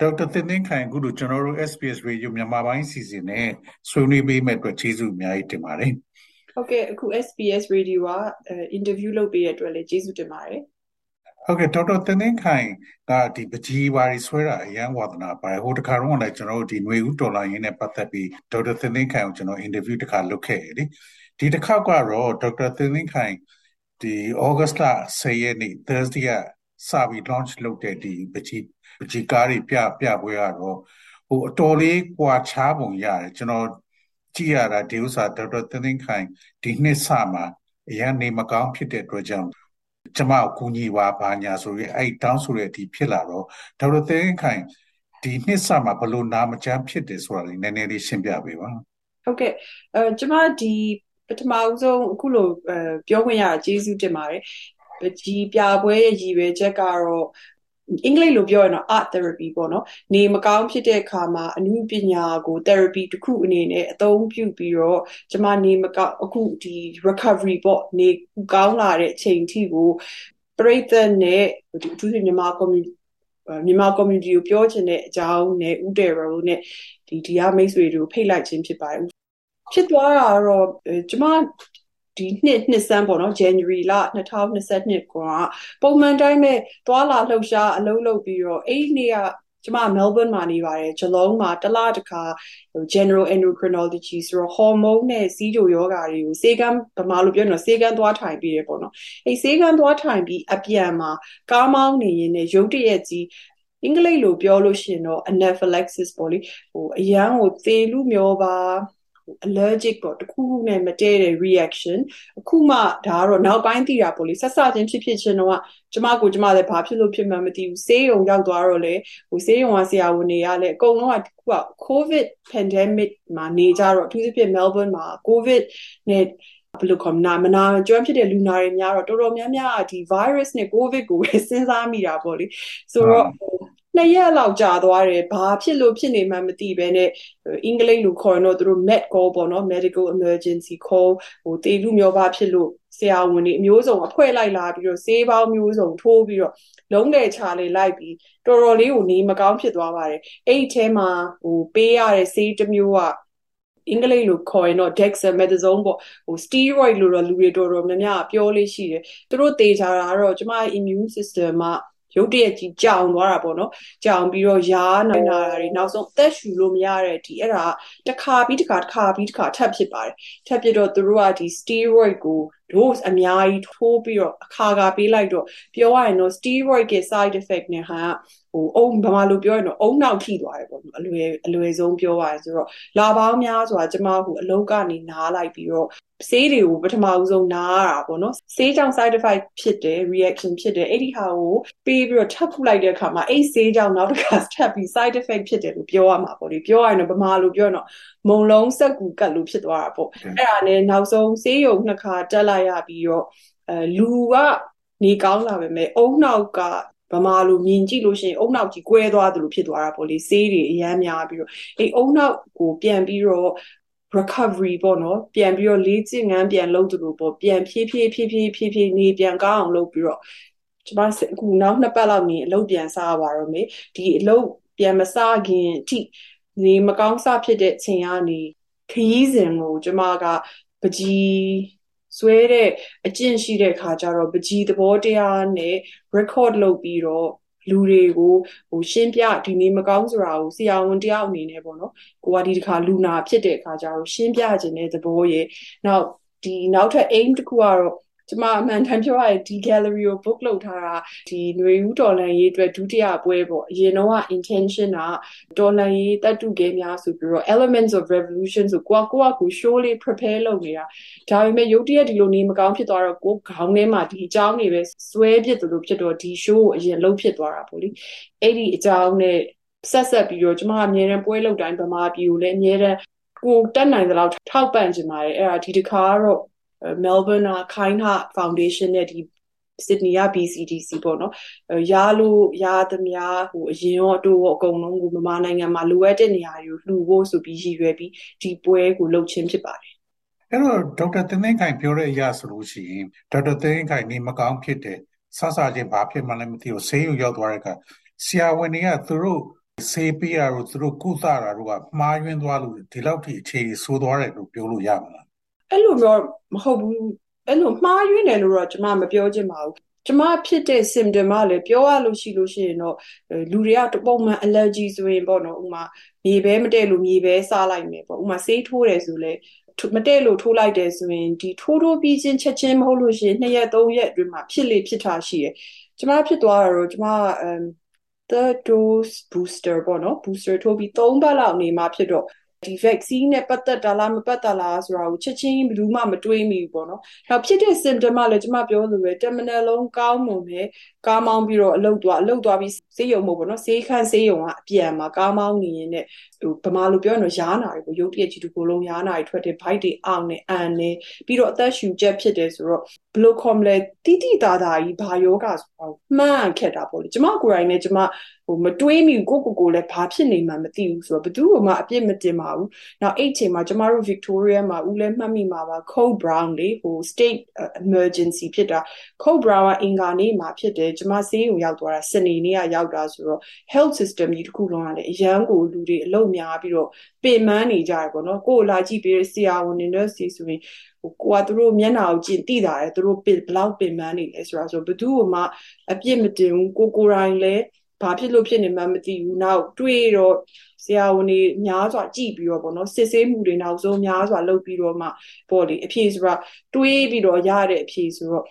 ဒေါက်တာသင်သင်ခိုင်အခုတို့ကျွန်တော်တို့ SPS Radio မြန်မာပိုင်းစီစဉ်နဲ့ဆွေးနွေးပေးမဲ့အတွက်ကျေးဇူးအများကြီးတင်ပါတယ်။ဟုတ်ကဲ့အခု SPS Radio ကအင်တာဗျူးလုပ်ပေးရတဲ့အတွက်လည်းကျေးဇူးတင်ပါတယ်။ဟုတ်ကဲ့ဒေါက်တာသင်သင်ခိုင်ကဒီပကြီးပါရီဆွဲတာအရန်ဝါသနာပါတယ်ဟိုတခါတော့လည်းကျွန်တော်တို့ဒီຫນွေဦးဒေါ်လာရင်းနဲ့ပတ်သက်ပြီးဒေါက်တာသင်သင်ခိုင်ကိုကျွန်တော်အင်တာဗျူးတစ်ခါလုပ်ခဲ့ရလေဒီတစ်ခေါက်ကတော့ဒေါက်တာသင်သင်ခိုင်ဒီ August လ10ရက်နေ့ Thursday ကစပြီး launch လုပ်တဲ့ဒီပကြီးပ ကြီးကားတွေပြပြပွဲကတော့ဟိုအတော်လေးကွာခြားပုံရတယ်ကျွန်တော်ကြည့်ရတာဒီဥစ္စာဒေါက်တာသင်းသင်းခိုင်ဒီနှစ်စမှာအရန်နေမကောင်းဖြစ်တဲ့အတွက်ကြောင့်ကျမအကူညီပါဘာညာဆိုရင်အဲ့တောင်းဆိုတဲ့အထိဖြစ်လာတော့ဒေါက်တာသင်းခိုင်ဒီနှစ်စမှာဘလို့နာမကျန်းဖြစ်တယ်ဆိုတာလေးနည်းနည်းလေးရှင်းပြပေးပါဟုတ်ကဲ့အဲကျမဒီပထမဦးဆုံးအခုလိုအဲပြောခွင့်ရကျေးဇူးတင်ပါတယ်ဒီပြပွဲရဲ့ရည်ရွယ်ချက်ကတော့ အင်္ဂလိပ်လိုပြောရင်တော့ art therapy ပေါ့နော်နေမကောင်းဖြစ်တဲ့အခါမှာအမှုပညာကို therapy တစ်ခုအနေနဲ့အသုံးပြုပြီးတော့ကျမနေမကောင်းအခုဒီ recovery ပေါ့နေကောင်းလာတဲ့အချိန်ထိကိုပြိဿနဲ့ဒီအထူးသဖြင့်မြန်မာ community မြန်မာ community ကိုပြောချင်တဲ့အကြောင်းနဲ့ဥတေရောနဲ့ဒီဒီဟာမိတ်ဆွေတွေကိုဖိတ်လိုက်ခြင်းဖြစ်ပါတယ်ဖြစ်သွားတာတော့ကျမ ဒီနှစ်နှစ်စမ်းပေါ့နော် January လ2022ကပုံမှန်တိုင်းပဲသွာလာလှုပ်ရှားအလုပ်လုပ်ပြီးတော့အဲ့ဒီနေ့ကကျမ Melbourne မှာနေပါတယ်ဂျလုံးမှာတစ်လတခါ general endocrinology ဆိုတော့ hormone နဲ့စီးကြိုယောဂါတွေကိုစေကန်းဗမာလိုပြောရင်တော့စေကန်းသွားထိုင်ပြီးရပေါ့နော်အဲ့စေကန်းသွားထိုင်ပြီးအပြန်မှာကားမောင်းနေရင်လည်းရုတ်တရက်ကြီးအင်္ဂလိပ်လိုပြောလို့ရှိရင်တော့ anaphylaxis ပေါ့လေဟိုအရန်ကိုသေလူမျောပါ allergic ပေါ့တခုခုနဲ့မတည့်တဲ့ reaction အခုမှဒါကတော့နောက်ပိုင်းသိတာပေါ့လေဆက်စချင်းဖြစ်ဖြစ်ချင်းတော့ကျမကိုကျမလည်းဘာဖြစ်လို့ဖြစ်မှန်းမသိဘူးဆေးရုံရောက်သွားတော့လေဟိုဆေးရုံကဆရာဝန်တွေကလည်းအကုန်လုံးကခုက covid pandemic မှာနေကြတော့အထူးသဖြင့် Melbourne မှာ covid နဲ့ဘယ်လိုခေါ်မနာမနာကျွမ်းဖြစ်တဲ့လူနာတွေများတော့တော်တော်များများဒီ virus နဲ့ covid ကိုပဲစဉ်းစားမိတာပေါ့လေဆိုတော့ နှစ်ရက်လောက်ကြာသွားတယ်ဘာဖြစ်လို့ဖြစ်နေမှမသိဘဲနဲ့အင်္ဂလိပ်လိုခေါ်ရင်တော့သူတို့ med call ပေါ့နော် medical emergency call ဟိုတေလူမျိုးဘာဖြစ်လို့ဆရာဝန်တွေအမျိုးစုံအဖွဲလိုက်လာပြီးတော့ဆေးပေါင်းမျိုးစုံထိုးပြီးတော့လုံးတယ်ချလေးလိုက်ပြီးတော်တော်လေးကိုနေမကောင်းဖြစ်သွားပါတယ်အဲ့ဒီထဲမှာဟိုပေးရတဲ့ဆေးတစ်မျိုးကအင်္ဂလိပ်လိုခေါ်ရင်တော့ dexamethasone ပေါ့ဟို steroid လို့တော့လူတွေတော်တော်များများပြောလေးရှိတယ်သူတို့တေချာတာကတော့ကျမရဲ့ immune system က ရုတ်တရက်ကြီးကြောင်သွားတာပေါ့နော်ကြောင်ပြီးတော့ရားနိုင်တာတွေနောက်ဆုံးအသက်ရှူလို့မရတဲ့ဒီအဲ့ဒါတစ်ခါပြီးတစ်ခါတစ်ခါပြီးတစ်ခါထပ်ဖြစ်ပါတယ်ထပ်ဖြစ်တော့သူတို့ကဒီ steroid ကို dose အများကြီးထိုးပြီးတော့အခါခါပေးလိုက်တော့ပြောရရင်တော့ steroid ရဲ့ side effect နဲ့ဟာဟိုအုံဗမာလိုပြောရင်တော့အုံနောက်ထိသွားတယ်ပေါ့နော်အလွယ်အလွယ်ဆုံးပြောရရင်ဆိုတော့လာပေါင်းများစွာကျမဟိုအလုတ်ကနေနားလိုက်ပြီးတော့ဆေးတွေကိုပထမဦးဆုံးနားရတာပေါ့နော်ဆေးကြောင့် side effect ဖြစ်တယ် reaction ဖြစ်တယ်အဲ့ဒီဟာကိုပေးပြီးတော့ထပ်ခုလိုက်တဲ့အခါမှာအဲ့ဆေးကြောင့်နောက်တစ်ခါထပ်ပြီး side effect ဖြစ်တယ်လို့ပြောရမှာပေါ့လေပြောရရင်တော့ဗမာလိုပြောရင်တော့မုံလုံးစက်ကူကတ်လို့ဖြစ်သွားတာပေါ့အဲ့ဒါနဲ့နောက်ဆုံးဆေးရုံနှစ်ခါတက်လိုက်ရပြီးတော့အဲလူကနေကောင်းလာပဲမဲ့အုံနောက်ကဗမာလိုမြင်ကြည့်လို့ရှိရင်အုံနောက်ကြီးကွဲသွားသလိုဖြစ်သွားတာပေါ့လေဆေးတွေအများများပြီးတော့အဲ့အုံနောက်ကိုပြန်ပြီးတော့ recovery ပေါ့နော်ပြန်ပြီးတော့လေ့ကျင့်ငန်းပြန်လုပ်သလိုပေါ့ပြန်ဖြည်းဖြည်းဖြည်းဖြည်းဖြည်းဖြည်းနေပြန်ကောင်းအောင်လုပ်ပြီးတော့ကျမအခုနောက်နှစ်ပတ်လောက်နေအလုပ်ပြန်စားပါတော့မေဒီအလုပ်ပြန်မစားခင်အထိနေမကောင်းစဖြစ်တဲ့အချိန်ကနေခရီးစဉ်ကိုကျမကပကြီး ဆွဲတဲ့အကျင့်ရှိတဲ့ခါကျတော့ပကြီးသဘောတရားနဲ့ record လုပ်ပြီးတော့လူတွေကိုဟိုရှင်းပြဒီနေ့မကောင်းဆိုတာကိုဆရာဝန်တယောက်အနေနဲ့ပေါ့နော်ကိုကဒီတစ်ခါလူနာဖြစ်တဲ့အခါကျတော့ရှင်းပြခြင်းတဲ့သဘောရဲ့နောက်ဒီနောက်ထပ် aim တစ်ခုကတော့ ကျမအမှန်တမ်းပြောရရင်ဒီ gallery ကို book လုပ်ထားတာဒီຫນွေဦးတော်လန်ရေးအတွက်ဒုတိယပွဲပေါ့အရင်တော့ intention ကတော်လန်ရေးတတ်တူခဲများဆိုပြီးတော့ elements of revolution ဆိုကိုကကိုကကို show လေး prepare လုပ်နေတာဒါပေမဲ့ရုတ်တရက်ဒီလိုနေမကောင်းဖြစ်သွားတော့ကိုခေါင်းထဲမှာဒီအကြောင်းတွေပဲစွဲဖြစ်သလိုဖြစ်တော့ဒီ show ကိုအရင်လုပ်ဖြစ်သွားတာပေါ့လေအဲ့ဒီအကြောင်းနဲ့ဆက်ဆက်ပြီးတော့ကျမအမြဲတမ်းပွဲလုပ်တိုင်းဗမာပြည်ကိုလည်းအမြဲတမ်းကိုတက်နိုင်သလောက်ထောက်ပံ့ချင်ပါတယ်အဲ့ဒါဒီတစ်ခါကတော့ Melbourne က Kind Heart Foundation နဲ့ဒီ Sydney က BCDC ပေါ့နော်ရလို့ရသမျှဟိုအရင်ရောတို့ရောအကုန်လုံးကိုမြန်မာနိုင်ငံမှာလိုအပ်တဲ့နေရာတွေကိုလှူဖို့ဆိုပြီးရည်ရွယ်ပြီးဒီပွဲကိုလုပ်ခြင်းဖြစ်ပါတယ်အဲ့တော့ဒေါက်တာတင်သိန်းခိုင်ပြောတဲ့အရာဆိုလို့ရှိရင်ဒေါက်တာတင်သိန်းခိုင်နေမကောင်းဖြစ်တယ်ဆဆချင်းဘာဖြစ်မှလည်းမသိဘူးဆေးရုံရောက်သွားတဲ့အခါဆရာဝန်တွေကသူတို့ဆေးပေးတာတို့သူတို့ကုသတာတို့ကမှားယွင်းသွားလို့ဒီလောက်ထိအခြေဆိုးသွားတယ်လို့ပြောလို့ရမှာလား အဲ့လိုတော့မဟုတ်ဘူးအဲ့လိုမှားယွင်းတယ်လို့တော့ကျွန်မမပြောချင်ပါဘူးကျမဖြစ်တဲ့ symptom ကလည်းပြောရလို့ရှိလို့ရှိရင်တော့လူတွေကပုံမှန် allergy ဆိုရင်ပေါ့နော်ဥမာမြေပဲမတည့်လို့မြေပဲစားလိုက်မယ်ပေါ့ဥမာဆေးထိုးတယ်ဆိုလဲမတည့်လို့ထိုးလိုက်တယ်ဆိုရင်ဒီထိုးထိုးပြီးချင်းချက်ချင်းမဟုတ်လို့ရှိရင်2ရက်3ရက်အတွင်းမှာဖြစ်လေဖြစ်တာရှိတယ်ကျမဖြစ်သွားတာတော့ကျမ um third dose booster ပေါ့နော် booster ထိုးပြီး3ပတ်လောက်နေမှဖြစ်တော့ ဒီ vaccine နဲ့ပတ်သက်တာလားမပတ်သက်လားဆိုတာကိုချက်ချင်းဘယ်သူမှမတွေးမိဘူးပေါ့နော်။နောက်ဖြစ်တဲ့ symptom ကလည်းကျွန်မပြောလိုပဲ terminal လုံးကောင်းမွန်ပဲ ကားမောင်းပြီးတော့အလုတ်သွားအလုတ်သွားပြီးဆေးရုံမို့ပေါ့နော်ဆေးခန်းဆေးရုံကအပြန်မှာကားမောင်းနေရင်လည်းဟိုဗမာလိုပြောရင်တော့ရားနာတွေကိုရုပ်တရက်ကြီးတစ်ခုလုံးရားနာတွေထွက်တဲ့ bite တွေအောင်နေအန်နေပြီးတော့အသက်ရှူချက်ဖြစ်တယ်ဆိုတော့ဘလို့ခေါ်မလဲတိတိတာတာကြီးဘာယောဂဆိုတော့မှန်ခက်တာပေါ့လေကျမကိုယ်တိုင်နဲ့ကျမဟိုမတွေးမိကိုကိုကိုလည်းဘာဖြစ်နေမှမသိဘူးဆိုတော့ဘသူ့ကမှအပြစ်မတင်ပါဘူး။နောက်အဲ့ချိန်မှာကျမတို့ Victoria မှာဦးလည်းမှတ်မိမှာပါ Code Brown လေဟို state emergency ဖြစ်တာ Code Brown ကအင်္ဂါနေ့မှာဖြစ်တယ်ကျမဆေးရုံရောက်သွားတာစနေနေ့ကရောက်တာဆိုတော့ health system ကြီးတစ်ခုလုံးကလည်းအရန်ကိုလူတွေအလုံးများပြီးတော့ပင်ပန်းနေကြရပေါ့နော်ကိုယ်လာကြည့်ပြီးဆရာဝန်တွေနဲ့ဆီဆိုရင်ဟိုကိုကသူတို့မျက်နှာကိုကြည့်သိတာတယ်သူတို့ဘလောက်ပင်ပန်းနေလဲဆိုတာဆိုဘယ်သူမှအပြစ်မတင်ဘူးကိုကိုယ်တိုင်လည်းဘာဖြစ်လို့ဖြစ်နေမှမသိဘူးနောက်တွေးတော့ဆရာဝန်တွေများစွာကြည့်ပြီးတော့ပေါ့နော်စစ်ဆေးမှုတွေနောက်ဆုံးများစွာလုပ်ပြီးတော့မှပေါ့လေအဖြေဆိုတာတွေးပြီးတော့ရတဲ့အဖြေဆိုတော့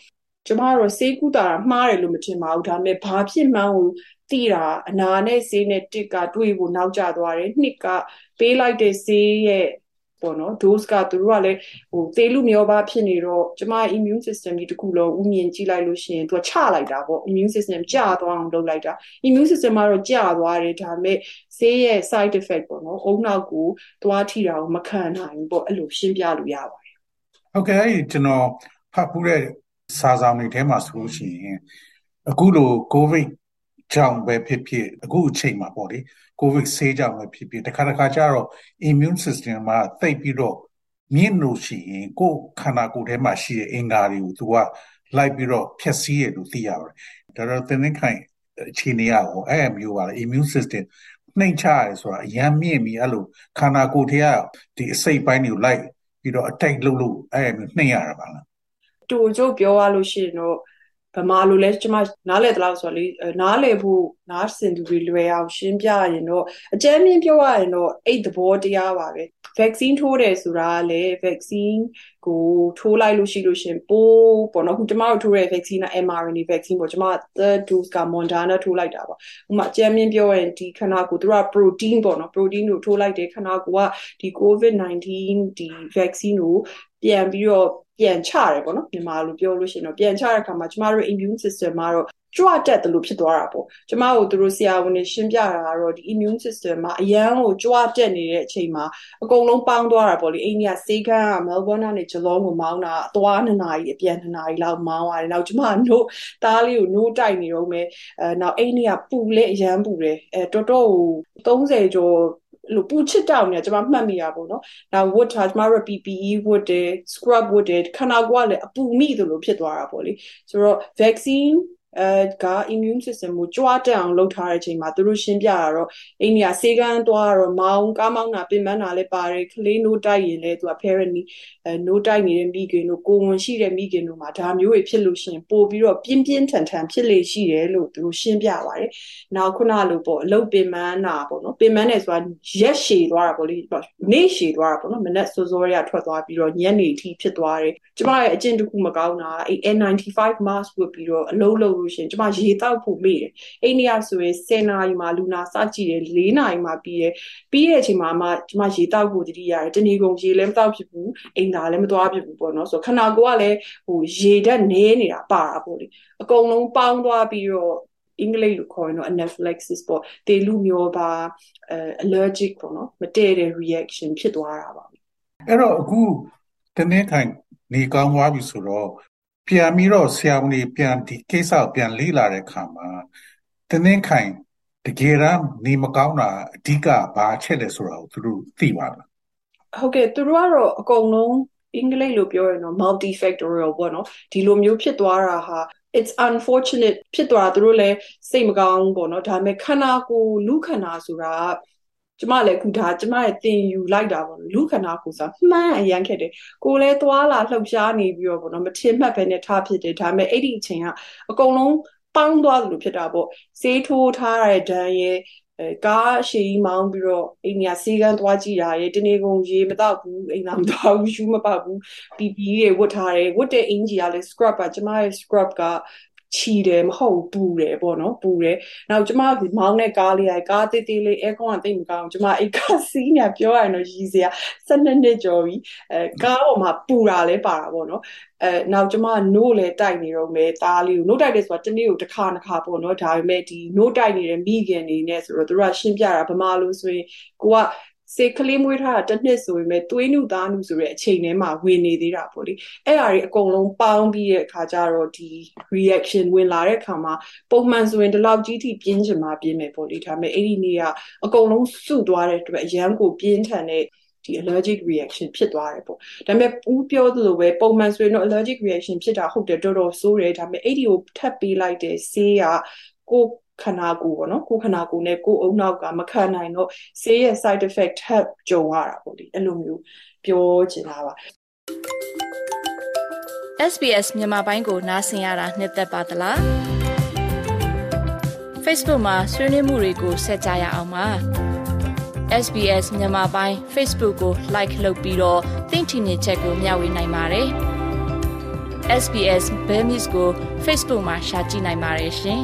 ကျမတို့စေးကူတာမှားတယ်လို့မထင်ပါဘူးဒါပေမဲ့ဘာဖြစ်မှန်းကိုသိတာအနာနဲ့ဆေးနဲ့တစ်ကတွေးဖို့နောက်ကျသွားတယ်နှစ်ကပေးလိုက်တဲ့ဆေးရဲ့ပေါ့နော် dose ကသူတို့ကလည်းဟိုသေလူမျောပါဖြစ်နေတော့ကျမ immune system ကြီးတခုလုံးဥမြင်ကြည့်လိုက်လို့ရှိရင်သူကချလိုက်တာပေါ့ immune system ကျသွားအောင်လုပ်လိုက်တာ immune system ကတော့ကျသွားတယ်ဒါပေမဲ့ဆေးရဲ့ side effect ပေါ့နော်အုံနောက်ကိုသွားထိတာကိုမခံနိုင်ဘူးပေါ့အဲ့လိုရှင်းပြလို့ရပါတယ်ဟုတ်ကဲ့အဲ့ကျွန်တော်ဖတ်ဖူးတဲ့ စာဆောင်တွေထဲမှာဆိုလို့ရှိရင်အခုလို covid ကြောင့်ပဲဖြစ်ဖြစ်အခုအချိန်မှာပေါ့လေကိုဗစ်ဆေးကြောင့်ပဲဖြစ်ဖြစ်တခါတခါကျတော့ immune system မှာတိတ်ပြီးတော့မြင့်လို့ရှိရင်ကိုယ်ခန္ဓာကိုယ်ထဲမှာရှိတဲ့အင်္ဂါတွေကိုသူကလိုက်ပြီးတော့ဖျက်ဆီးရလို့သိရပါတယ်ဒါတော့သင်္ခိုင်အခြေအနေရောအဲ့မျိုးပါလေ immune system နှိမ်ချရဲဆိုတာအရန်မြင့်ပြီးအဲ့လိုခန္ဓာကိုယ်ထဲကဒီအစိတ်ပိုင်းတွေကိုလိုက်ပြီးတော့ attack လုပ်လို့အဲ့မျိုးနှိမ်ရတာပါလား တူကျုပ်ပြောရလို့ရှိရင်တော့ဗမာလိုလဲကျမနားလဲတလောက်ဆိုတော့လေနားလဲဖို့နားစင်သူတွေလွယ်အောင်ရှင်းပြရင်တော့အကြမ်းမြင်ပြောရရင်တော့အဲ့သဘောတရားပါပဲ vaccine ထိုးတယ်ဆိုတာကလေ vaccine ကိုထိုးလိုက်လို့ရှိလို့ရှင်ပိုးပေါ့နော်ခုကျမတို့ထိုးတဲ့ vaccine က mRNA vaccine ပေါ့ကျမ third dose က Moderna ထိုးလိုက်တာပေါ့ဥမာအကြမ်းမြင်ပြောရင်ဒီခန္ဓာကိုယ်သူက protein ပေါ့နော် protein ကိုထိုးလိုက်တယ်ခန္ဓာကိုယ်ကဒီ covid-19 ဒီ vaccine ကိုပြန်ပြီးတော့ ပြန်ချတယ်ပေါ့နော်မြန်မာလိုပြောလို့ရှိရင်တော့ပြန်ချတဲ့အခါမှာကျမတို့ immune system မှာတော့ကြွတက်တယ်လို့ဖြစ်သွားတာပေါ့ကျမတို့တို့ဆရာဝန်တွေရှင်းပြတာကတော့ဒီ immune system မှာအရန်ကိုကြွတက်နေတဲ့အချိန်မှာအကုန်လုံးပေါင်းသွားတာပေါ့လေအိန္ဒိယစေကန်းက Melbourne ကနေ Geelong ကိုမောင်းတာအသွားနှစ်နာရီအပြန်နှစ်နာရီလောက်မောင်းရတယ်နောက်ကျမတို့သားလေးကိုနိုးတိုက်နေတော့မယ်အဲနောက်အိန္ဒိယပူလဲအရန်ပူတယ်အဲတော်တော်30ကျော် လို့ပူချစ်တောက်နေကျွန်မမှတ်မိရပါတော့။နောက်ဝတ်ထားကျွန်မတို့ PPE ဝတ်တယ် scrub ဝတ်တယ်ခန္ဓာကိုယ်ကလည်းအပူမိသလိုဖြစ်သွားတာပေါ့လေ။ဆိုတော့ vaccine အဲက immune system ကိုကြွားတက်အောင်လုပ်ထားတဲ့အချိန်မှာသူတို့ရှင်းပြတာတော့အိန္ဒိယစေကန်းသွားတော့မောင်းကားမောင်းတာပင်ပန်းတာလည်းပါတယ်ကလေးနိုးတိုက်ရင်လည်းသူက parent အဲနိုးတိုက်နေတဲ့မိခင်တို့ကိုဝန်ရှိတဲ့မိခင်တို့မှာဒါမျိုးတွေဖြစ်လို့ရှိရင်ပို့ပြီးတော့ပြင်းပြင်းထန်ထန်ဖြစ်လေရှိတယ်လို့သူတို့ရှင်းပြပါတယ်။နောက်ခုနလိုပေါ့အလုတ်ပင်ပန်းတာပေါ့နော်ပင်ပန်းတယ်ဆိုတာရက်ရှည်သွားတာပေါ့လေနေ့ရှည်သွားတာပေါ့နော်မနက်စောစောရထွက်သွားပြီးတော့ညနေထိဖြစ်သွားတယ်။ကျမရဲ့အကျင့်တစ်ခုမကောင်းတာအဲ N95 mask ဝတ်ပြီးတော့အလုံးလုံးလို့ရှိရင်ကျမရေတောက်ဖို့မေ့တယ်အိန္ဒိယဆိုရင်10နာရီမှာလူနာစကြည့်တယ်4နာရီမှာပြီးတယ်ပြီးတဲ့အချိန်မှာမှကျမရေတောက်ဖို့တတိရတယ်တဏီကုံရေလည်းမတောက်ဖြစ်ဘူးအိမ်သာလည်းမသွားဖြစ်ဘူးပေါ့နော်ဆိုခန္ဓာကိုယ်ကလည်းဟိုရေဓာတ်နည်းနေတာပါတာပေါ့လေအကုန်လုံးပေါင်းသွားပြီးတော့အင်္ဂလိပ်လိုခေါ်ရင်တော့ anaphylaxis ပေါ့တေလူမျိုးပါ allergic ပေါ့နော်မတည့်တဲ့ reaction ဖြစ်သွားတာပါအဲ့တော့အခုတနင်္ခိုင်နေကောင်းသွားပြီဆိုတော့ ပြန်ပြီးတော့ဆရာဝန်တွေပြန်ဒီကိစ္စကိုပြန်လေ့လာတဲ့အခါမှာတနင်္ခိုင်တကယ်တမ်းနေမကောင်းတာအဓိကဘာချက်လဲဆိုတာကိုသူတို့သိပါလားဟုတ်ကဲ့သူတို့ကတော့အကုန်လုံးအင်္ဂလိပ်လိုပြောရင်တော့ multifactorial ပေါ့နော်ဒီလိုမျိုးဖြစ်သွားတာဟာ it's unfortunate ဖြစ်သွားတာသူတို့လည်းစိတ်မကောင်းပေါ့နော်ဒါပေမဲ့ခန္ဓာကိုယ်လူခန္ဓာဆိုတာ ကျမလည်းခုဒါကျမရဲ့တင်ယူလိုက်တာပေါ့လူခန္ဓာကိုယ်ဆိုတာမှန်အရန်ခက်တယ်ကိုယ်လည်းသွားလာလှုပ်ရှားနေပြီးတော့ပေါ့နော်မထင်မှတ်ပဲနဲ့ထားဖြစ်တယ်ဒါပေမဲ့အဲ့ဒီအချိန်ကအကုန်လုံးပေါင်းသွားသလိုဖြစ်တာပေါ့ဆေးထိုးထားတဲ့ဒဏ်ရဲ့အဲကားအရှိကြီးမောင်းပြီးတော့အိမ်ကစီကန်းသွားကြည့်တာရေတနေ့ကုန်ရေမတော့ဘူးအိမ်သာမတော့ဘူးရှူးမပေါက်ဘူး PP တွေဝတ်ထားတယ်ဝတ်တဲ့အင်ဂျီကလည်း scrub ပါကျမရဲ့ scrub က ချီတယ်မဟုတ်ပူတယ်ပေါ့နော်ပူတယ်နောက်ကျမမောင်းတဲ့ကားလေးကကားတေးသေးလေးအဲကွန်ကတိတ်မကောင်းကျမအိတ်ကစီးနေပြောရရင်တော့ရည်စရာ12နှစ်ကျော်ပြီအဲကားပေါ်မှာပူတာလဲပါတာပေါ့နော်အဲနောက်ကျမနို့လဲတိုက်နေတော့မယ်သားလေးကိုနို့တိုက်တယ်ဆိုတာတနေ့ကိုတစ်ခါတစ်ခါပေါ့နော်ဒါပေမဲ့ဒီနို့တိုက်နေတဲ့မိခင်နေနဲ့ဆိုတော့သူတို့ကရှင်းပြတာဗမာလိုဆိုရင်ကိုက စေကလေးမွေးထားတာတစ်နှစ်ဆိုပေမဲ့သွေးနုသားနုဆိုတဲ့အချိန်ထဲမှာဝင်နေသေးတာပေါ့လေအဲ့ဒါတွေအကုန်လုံးပေါင်းပြီးတဲ့အခါကျတော့ဒီ reaction ဝင်လာတဲ့အခါမှာပုံမှန်ဆိုရင်ဒီလောက်ကြီးထိပြင်းချင်မှပြင်းမယ်ပေါ့လေဒါပေမဲ့အဲ့ဒီနေ့ကအကုန်လုံးစုသွားတဲ့အတွက်အရန်ကိုပြင်းထန်တဲ့ဒီ allergic reaction ဖြစ်သွားတယ်ပေါ့ဒါပေမဲ့ဦးပြောသလိုပဲပုံမှန်ဆိုရင်တော့ allergic reaction ဖြစ်တာဟုတ်တယ်တော်တော်ဆိုးတယ်ဒါပေမဲ့အဲ့ဒီကိုထပ်ပေးလိုက်တဲ့ဆေးကကို ခန္ဓာကိုယ်ပေါ့နော်ကိုယ်ခန္ဓာကိုယ်နဲ့ကိုယ်အုံနောက်ကမခံနိုင်တော့ဆေးရဲ့ side effect ထပ်ကြုံရတာပေါ့ဒီအဲ့လိုမျိုးပြောချင်တာပါ SBS မြန်မာပိုင်းကိုနားဆင်ရတာနှစ်သက်ပါသလား Facebook မှာဆွေးနွေးမှုတွေကိုဆက်ကြရအောင်ပါ SBS မြန်မာပိုင်း Facebook ကို like လုပ်ပြီးတော့သင်ချင်တဲ့ချက်ကိုမျှဝေနိုင်ပါတယ် SBS Bemis ကို Facebook မှာ share ကြည့်နိုင်ပါတယ်ရှင်